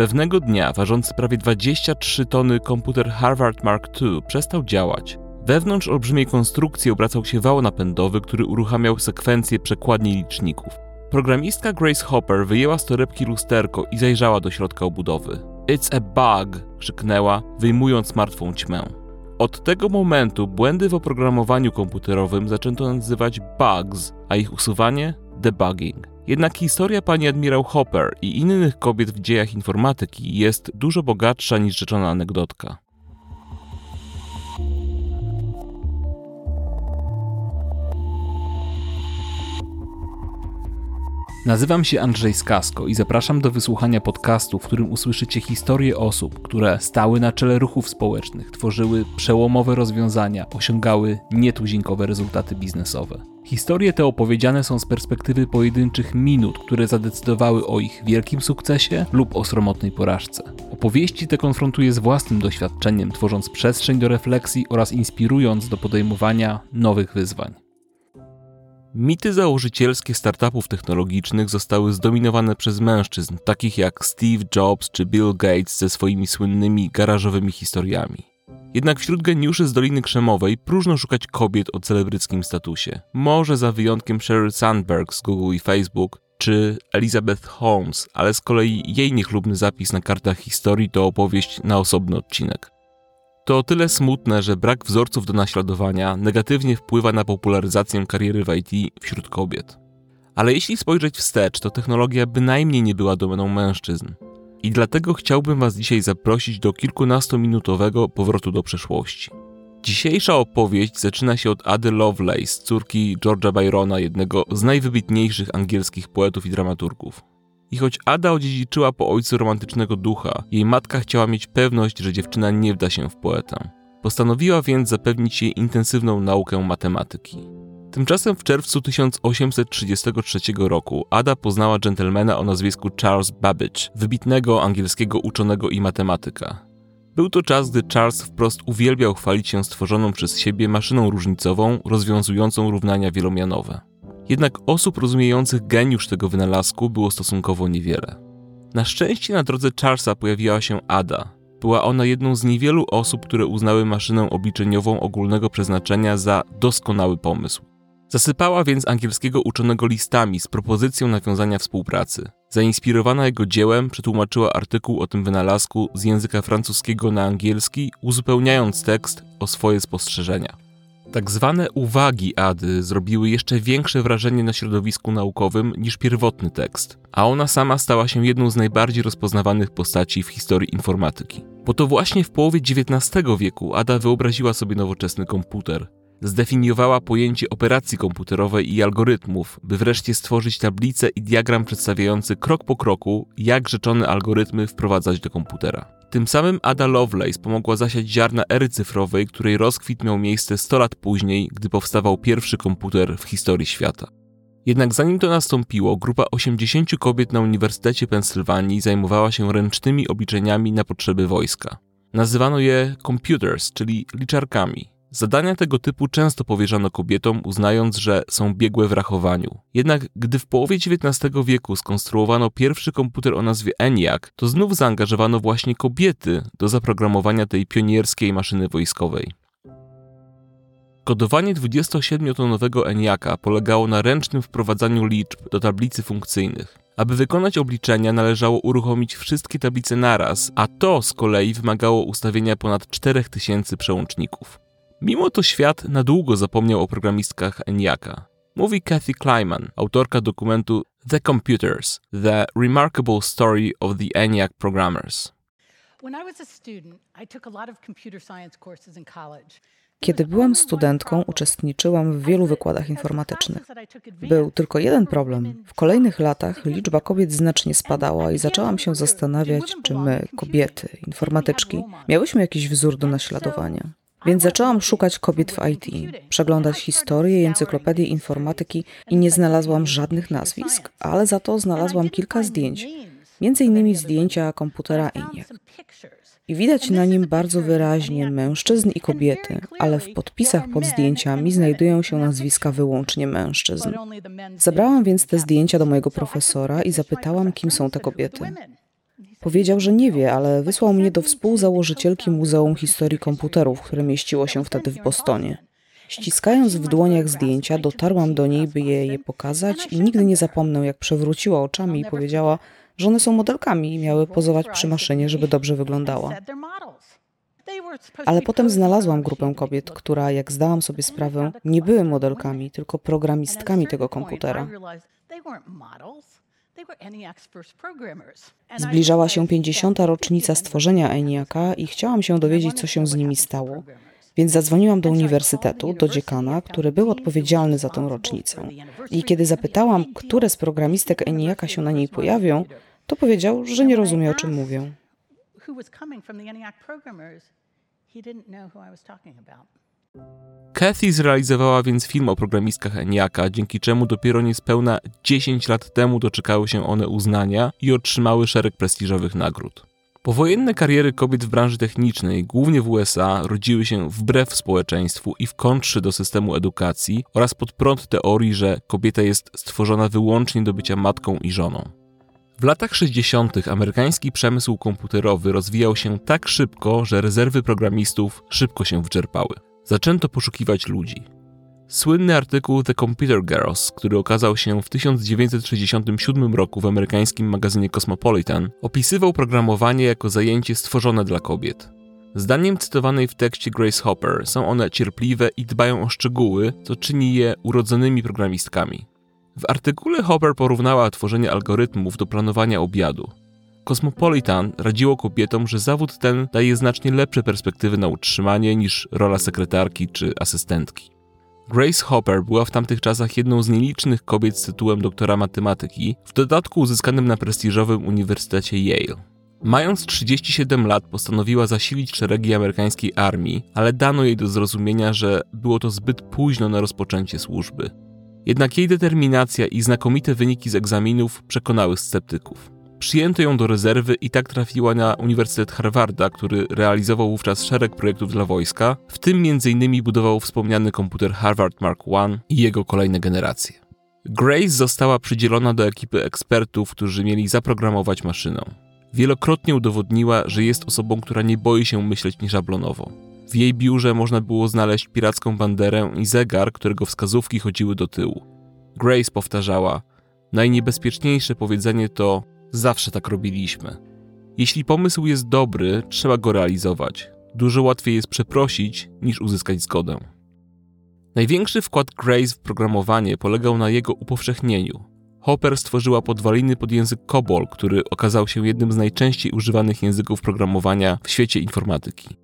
Pewnego dnia ważący prawie 23 tony komputer Harvard Mark II przestał działać. Wewnątrz olbrzymiej konstrukcji obracał się wał napędowy, który uruchamiał sekwencję przekładni liczników. Programistka Grace Hopper wyjęła z torebki lusterko i zajrzała do środka obudowy. It's a bug! krzyknęła, wyjmując martwą ćmę. Od tego momentu błędy w oprogramowaniu komputerowym zaczęto nazywać bugs, a ich usuwanie debugging. Jednak historia pani admirał Hopper i innych kobiet w dziejach informatyki jest dużo bogatsza niż rzeczona anegdotka. Nazywam się Andrzej Skasko i zapraszam do wysłuchania podcastu, w którym usłyszycie historie osób, które stały na czele ruchów społecznych, tworzyły przełomowe rozwiązania, osiągały nietuzinkowe rezultaty biznesowe. Historie te opowiedziane są z perspektywy pojedynczych minut, które zadecydowały o ich wielkim sukcesie lub o sromotnej porażce. Opowieści te konfrontuję z własnym doświadczeniem, tworząc przestrzeń do refleksji oraz inspirując do podejmowania nowych wyzwań. Mity założycielskie startupów technologicznych zostały zdominowane przez mężczyzn, takich jak Steve Jobs czy Bill Gates ze swoimi słynnymi garażowymi historiami. Jednak wśród geniuszy z Doliny Krzemowej próżno szukać kobiet o celebryckim statusie. Może za wyjątkiem Sheryl Sandberg z Google i Facebook, czy Elizabeth Holmes, ale z kolei jej niechlubny zapis na kartach historii to opowieść na osobny odcinek. To o tyle smutne, że brak wzorców do naśladowania negatywnie wpływa na popularyzację kariery w IT wśród kobiet. Ale jeśli spojrzeć wstecz, to technologia bynajmniej nie była domeną mężczyzn. I dlatego chciałbym Was dzisiaj zaprosić do kilkunastominutowego powrotu do przeszłości. Dzisiejsza opowieść zaczyna się od Ady Lovelace, córki George'a Byrona, jednego z najwybitniejszych angielskich poetów i dramaturgów. I choć Ada odziedziczyła po ojcu romantycznego ducha, jej matka chciała mieć pewność, że dziewczyna nie wda się w poetę. Postanowiła więc zapewnić jej intensywną naukę matematyki. Tymczasem w czerwcu 1833 roku Ada poznała dżentelmena o nazwisku Charles Babbage, wybitnego angielskiego uczonego i matematyka. Był to czas, gdy Charles wprost uwielbiał chwalić się stworzoną przez siebie maszyną różnicową rozwiązującą równania wielomianowe. Jednak osób rozumiejących geniusz tego wynalazku było stosunkowo niewiele. Na szczęście na drodze Charlesa pojawiła się Ada. Była ona jedną z niewielu osób, które uznały maszynę obliczeniową ogólnego przeznaczenia za doskonały pomysł. Zasypała więc angielskiego uczonego listami z propozycją nawiązania współpracy. Zainspirowana jego dziełem, przetłumaczyła artykuł o tym wynalazku z języka francuskiego na angielski, uzupełniając tekst o swoje spostrzeżenia. Tak zwane uwagi Ady zrobiły jeszcze większe wrażenie na środowisku naukowym niż pierwotny tekst, a ona sama stała się jedną z najbardziej rozpoznawanych postaci w historii informatyki. Bo to właśnie w połowie XIX wieku Ada wyobraziła sobie nowoczesny komputer. Zdefiniowała pojęcie operacji komputerowej i algorytmów, by wreszcie stworzyć tablicę i diagram przedstawiający krok po kroku, jak rzeczone algorytmy wprowadzać do komputera. Tym samym Ada Lovelace pomogła zasiać ziarna ery cyfrowej, której rozkwit miał miejsce 100 lat później, gdy powstawał pierwszy komputer w historii świata. Jednak zanim to nastąpiło, grupa 80 kobiet na Uniwersytecie Pensylwanii zajmowała się ręcznymi obliczeniami na potrzeby wojska. Nazywano je computers, czyli liczarkami. Zadania tego typu często powierzano kobietom, uznając, że są biegłe w rachowaniu. Jednak gdy w połowie XIX wieku skonstruowano pierwszy komputer o nazwie ENIAC, to znów zaangażowano właśnie kobiety do zaprogramowania tej pionierskiej maszyny wojskowej. Kodowanie 27-tonowego ENIACa polegało na ręcznym wprowadzaniu liczb do tablicy funkcyjnych. Aby wykonać obliczenia, należało uruchomić wszystkie tablice naraz, a to z kolei wymagało ustawienia ponad 4000 przełączników. Mimo to świat na długo zapomniał o programistkach ENIAC'a. Mówi Kathy Kleiman, autorka dokumentu The Computers – The Remarkable Story of the ENIAC Programmers. Kiedy byłam studentką, uczestniczyłam w wielu wykładach informatycznych. Był tylko jeden problem. W kolejnych latach liczba kobiet znacznie spadała i zaczęłam się zastanawiać, czy my, kobiety, informatyczki, miałyśmy jakiś wzór do naśladowania. Więc zaczęłam szukać kobiet w IT, przeglądać historię i encyklopedię informatyki i nie znalazłam żadnych nazwisk, ale za to znalazłam kilka zdjęć, między innymi zdjęcia komputera ENIAC. I widać na nim bardzo wyraźnie mężczyzn i kobiety, ale w podpisach pod zdjęciami znajdują się nazwiska wyłącznie mężczyzn. Zabrałam więc te zdjęcia do mojego profesora i zapytałam, kim są te kobiety. Powiedział, że nie wie, ale wysłał mnie do współzałożycielki Muzeum Historii Komputerów, które mieściło się wtedy w Bostonie. Ściskając w dłoniach zdjęcia, dotarłam do niej, by je, je pokazać i nigdy nie zapomnę, jak przewróciła oczami i powiedziała, że one są modelkami i miały pozować przy maszynie, żeby dobrze wyglądała. Ale potem znalazłam grupę kobiet, która, jak zdałam sobie sprawę, nie były modelkami, tylko programistkami tego komputera. Zbliżała się 50. rocznica stworzenia ENIAC'a i chciałam się dowiedzieć, co się z nimi stało. Więc zadzwoniłam do uniwersytetu, do dziekana, który był odpowiedzialny za tę rocznicę. I kiedy zapytałam, które z programistek ENIAC'a się na niej pojawią, to powiedział, że nie rozumie, o czym mówię. Kathy zrealizowała więc film o programistkach ENIAC'a, dzięki czemu dopiero niespełna 10 lat temu doczekały się one uznania i otrzymały szereg prestiżowych nagród. Powojenne kariery kobiet w branży technicznej, głównie w USA, rodziły się wbrew społeczeństwu i w kontrze do systemu edukacji oraz pod prąd teorii, że kobieta jest stworzona wyłącznie do bycia matką i żoną. W latach 60. amerykański przemysł komputerowy rozwijał się tak szybko, że rezerwy programistów szybko się wyczerpały. Zaczęto poszukiwać ludzi. Słynny artykuł The Computer Girls, który okazał się w 1967 roku w amerykańskim magazynie Cosmopolitan, opisywał programowanie jako zajęcie stworzone dla kobiet. Zdaniem cytowanej w tekście Grace Hopper są one cierpliwe i dbają o szczegóły, co czyni je urodzonymi programistkami. W artykule Hopper porównała tworzenie algorytmów do planowania obiadu. Cosmopolitan radziło kobietom, że zawód ten daje znacznie lepsze perspektywy na utrzymanie niż rola sekretarki czy asystentki. Grace Hopper była w tamtych czasach jedną z nielicznych kobiet z tytułem doktora matematyki, w dodatku uzyskanym na prestiżowym Uniwersytecie Yale. Mając 37 lat, postanowiła zasilić szeregi amerykańskiej armii, ale dano jej do zrozumienia, że było to zbyt późno na rozpoczęcie służby. Jednak jej determinacja i znakomite wyniki z egzaminów przekonały sceptyków. Przyjęto ją do rezerwy i tak trafiła na Uniwersytet Harvarda, który realizował wówczas szereg projektów dla wojska, w tym m.in. budował wspomniany komputer Harvard Mark I i jego kolejne generacje. Grace została przydzielona do ekipy ekspertów, którzy mieli zaprogramować maszynę. Wielokrotnie udowodniła, że jest osobą, która nie boi się myśleć nieszablonowo. W jej biurze można było znaleźć piracką banderę i zegar, którego wskazówki chodziły do tyłu. Grace powtarzała: Najniebezpieczniejsze powiedzenie to Zawsze tak robiliśmy. Jeśli pomysł jest dobry, trzeba go realizować. Dużo łatwiej jest przeprosić, niż uzyskać zgodę. Największy wkład Grace w programowanie polegał na jego upowszechnieniu. Hopper stworzyła podwaliny pod język COBOL, który okazał się jednym z najczęściej używanych języków programowania w świecie informatyki.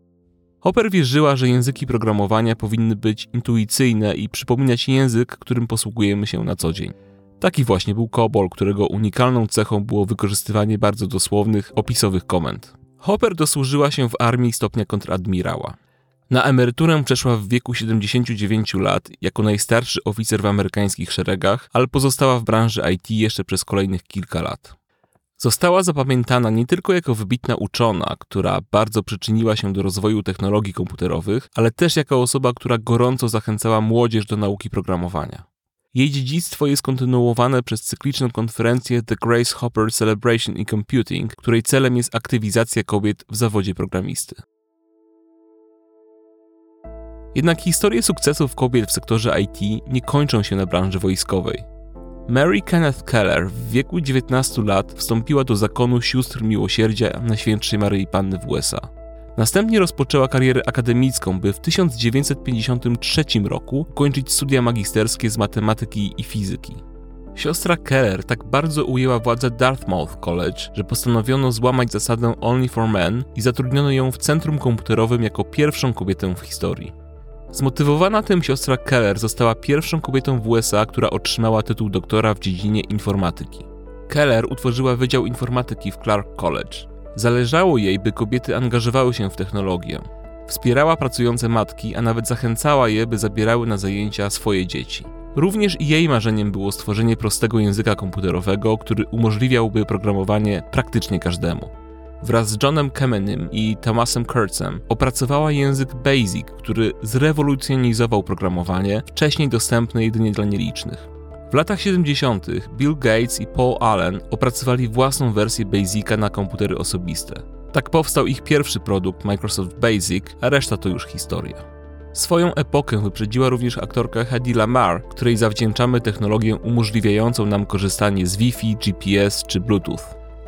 Hopper wierzyła, że języki programowania powinny być intuicyjne i przypominać język, którym posługujemy się na co dzień. Taki właśnie był COBOL, którego unikalną cechą było wykorzystywanie bardzo dosłownych, opisowych komend. Hopper dosłużyła się w armii stopnia kontradmirała. Na emeryturę przeszła w wieku 79 lat jako najstarszy oficer w amerykańskich szeregach, ale pozostała w branży IT jeszcze przez kolejnych kilka lat. Została zapamiętana nie tylko jako wybitna uczona, która bardzo przyczyniła się do rozwoju technologii komputerowych, ale też jako osoba, która gorąco zachęcała młodzież do nauki programowania. Jej dziedzictwo jest kontynuowane przez cykliczną konferencję The Grace Hopper Celebration in Computing, której celem jest aktywizacja kobiet w zawodzie programisty. Jednak historie sukcesów kobiet w sektorze IT nie kończą się na branży wojskowej. Mary Kenneth Keller w wieku 19 lat wstąpiła do zakonu sióstr miłosierdzia na Świętszej Maryi Panny w USA. Następnie rozpoczęła karierę akademicką, by w 1953 roku kończyć studia magisterskie z matematyki i fizyki. Siostra Keller tak bardzo ujęła władzę Dartmouth College, że postanowiono złamać zasadę Only for Men i zatrudniono ją w centrum komputerowym jako pierwszą kobietę w historii. Zmotywowana tym siostra Keller została pierwszą kobietą w USA, która otrzymała tytuł doktora w dziedzinie informatyki. Keller utworzyła Wydział Informatyki w Clark College. Zależało jej, by kobiety angażowały się w technologię. Wspierała pracujące matki, a nawet zachęcała je, by zabierały na zajęcia swoje dzieci. Również jej marzeniem było stworzenie prostego języka komputerowego, który umożliwiałby programowanie praktycznie każdemu. Wraz z Johnem Kemenym i Thomasem Kurtzem opracowała język BASIC, który zrewolucjonizował programowanie, wcześniej dostępne jedynie dla nielicznych. Latach 70. Bill Gates i Paul Allen opracowali własną wersję Basica na komputery osobiste. Tak powstał ich pierwszy produkt Microsoft Basic, a reszta to już historia. Swoją epokę wyprzedziła również aktorka Hedy Lamar, której zawdzięczamy technologię umożliwiającą nam korzystanie z Wi-Fi, GPS czy Bluetooth.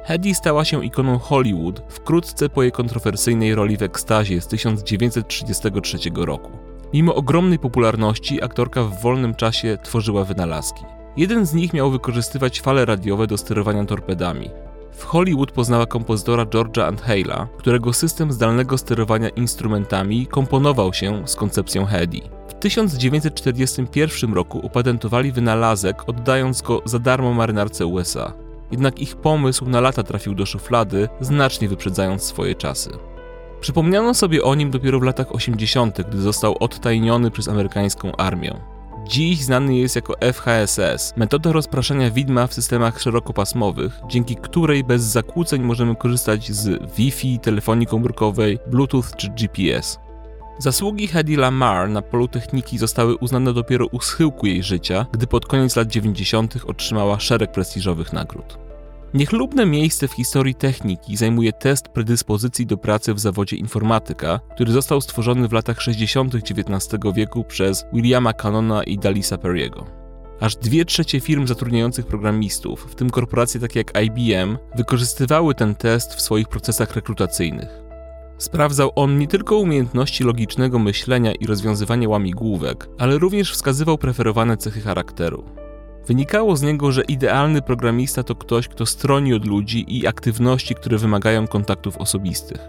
Hedy stała się ikoną Hollywood wkrótce po jej kontrowersyjnej roli w ekstazie z 1933 roku. Mimo ogromnej popularności, aktorka w wolnym czasie tworzyła wynalazki. Jeden z nich miał wykorzystywać fale radiowe do sterowania torpedami. W Hollywood poznała kompozytora George'a Antheila, którego system zdalnego sterowania instrumentami komponował się z koncepcją Hedy. W 1941 roku opatentowali wynalazek, oddając go za darmo marynarce USA. Jednak ich pomysł na lata trafił do szuflady, znacznie wyprzedzając swoje czasy. Przypomniano sobie o nim dopiero w latach 80., gdy został odtajniony przez amerykańską armię. Dziś znany jest jako FHSS, metoda rozpraszania widma w systemach szerokopasmowych, dzięki której bez zakłóceń możemy korzystać z Wi-Fi, telefonii komórkowej, Bluetooth czy GPS. Zasługi Hedy Lamar na polu techniki zostały uznane dopiero u schyłku jej życia, gdy pod koniec lat 90. otrzymała szereg prestiżowych nagród. Niechlubne miejsce w historii techniki zajmuje test predyspozycji do pracy w zawodzie informatyka, który został stworzony w latach 60. XIX wieku przez Williama Cannona i Dalisa Perry'ego. Aż dwie trzecie firm zatrudniających programistów, w tym korporacje takie jak IBM, wykorzystywały ten test w swoich procesach rekrutacyjnych. Sprawdzał on nie tylko umiejętności logicznego myślenia i rozwiązywania łamigłówek, ale również wskazywał preferowane cechy charakteru. Wynikało z niego, że idealny programista to ktoś, kto stroni od ludzi i aktywności, które wymagają kontaktów osobistych.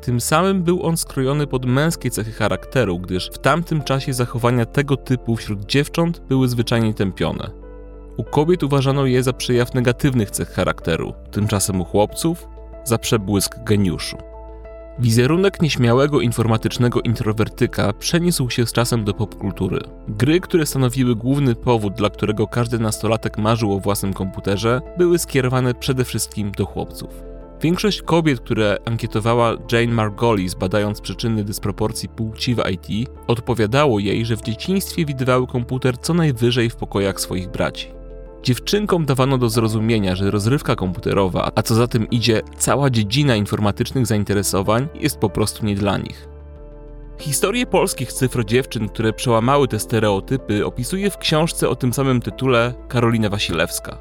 Tym samym był on skrojony pod męskie cechy charakteru, gdyż w tamtym czasie zachowania tego typu wśród dziewcząt były zwyczajnie tępione. U kobiet uważano je za przejaw negatywnych cech charakteru, tymczasem u chłopców za przebłysk geniuszu. Wizerunek nieśmiałego informatycznego introwertyka przeniósł się z czasem do popkultury. Gry, które stanowiły główny powód, dla którego każdy nastolatek marzył o własnym komputerze, były skierowane przede wszystkim do chłopców. Większość kobiet, które ankietowała Jane Margolis, badając przyczyny dysproporcji płci w IT, odpowiadało jej, że w dzieciństwie widywały komputer co najwyżej w pokojach swoich braci. Dziewczynkom dawano do zrozumienia, że rozrywka komputerowa, a co za tym idzie cała dziedzina informatycznych zainteresowań, jest po prostu nie dla nich. Historię polskich cyfrodziewczyn, które przełamały te stereotypy, opisuje w książce o tym samym tytule Karolina Wasilewska.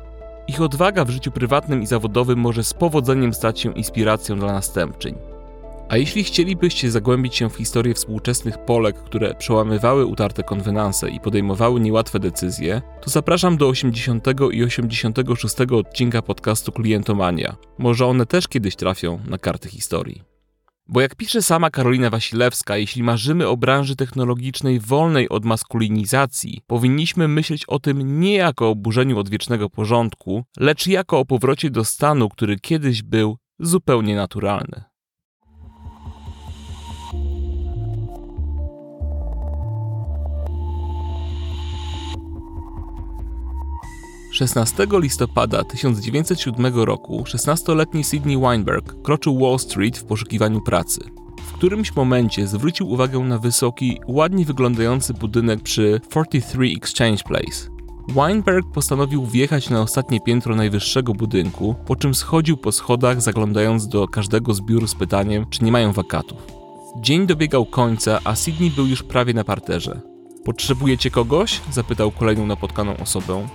Ich odwaga w życiu prywatnym i zawodowym może z powodzeniem stać się inspiracją dla następczyń. A jeśli chcielibyście zagłębić się w historię współczesnych Polek, które przełamywały utarte konwenanse i podejmowały niełatwe decyzje, to zapraszam do 80 i 86 odcinka podcastu Klientomania. Może one też kiedyś trafią na karty historii. Bo jak pisze sama Karolina Wasilewska, jeśli marzymy o branży technologicznej wolnej od maskulinizacji, powinniśmy myśleć o tym nie jako o burzeniu odwiecznego porządku, lecz jako o powrocie do stanu, który kiedyś był zupełnie naturalny. 16 listopada 1907 roku 16-letni Sidney Weinberg kroczył Wall Street w poszukiwaniu pracy. W którymś momencie zwrócił uwagę na wysoki, ładnie wyglądający budynek przy 43 Exchange Place. Weinberg postanowił wjechać na ostatnie piętro najwyższego budynku, po czym schodził po schodach, zaglądając do każdego z biur z pytaniem, czy nie mają wakatów. Dzień dobiegał końca, a Sydney był już prawie na parterze. Potrzebujecie kogoś? zapytał kolejną napotkaną osobę.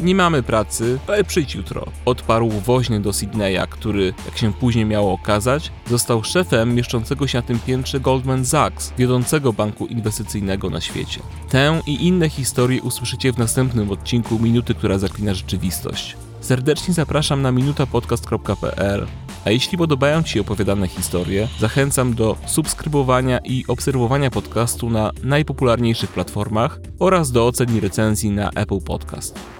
Nie mamy pracy, ale przyjdź jutro. Odparł woźny do Sydneya, który, jak się później miało okazać, został szefem mieszczącego się na tym piętrze Goldman Sachs, wiodącego banku inwestycyjnego na świecie. Tę i inne historie usłyszycie w następnym odcinku Minuty, która zaklina rzeczywistość. Serdecznie zapraszam na minutapodcast.pl. A jeśli podobają Ci opowiadane historie, zachęcam do subskrybowania i obserwowania podcastu na najpopularniejszych platformach oraz do ocen i recenzji na Apple Podcast.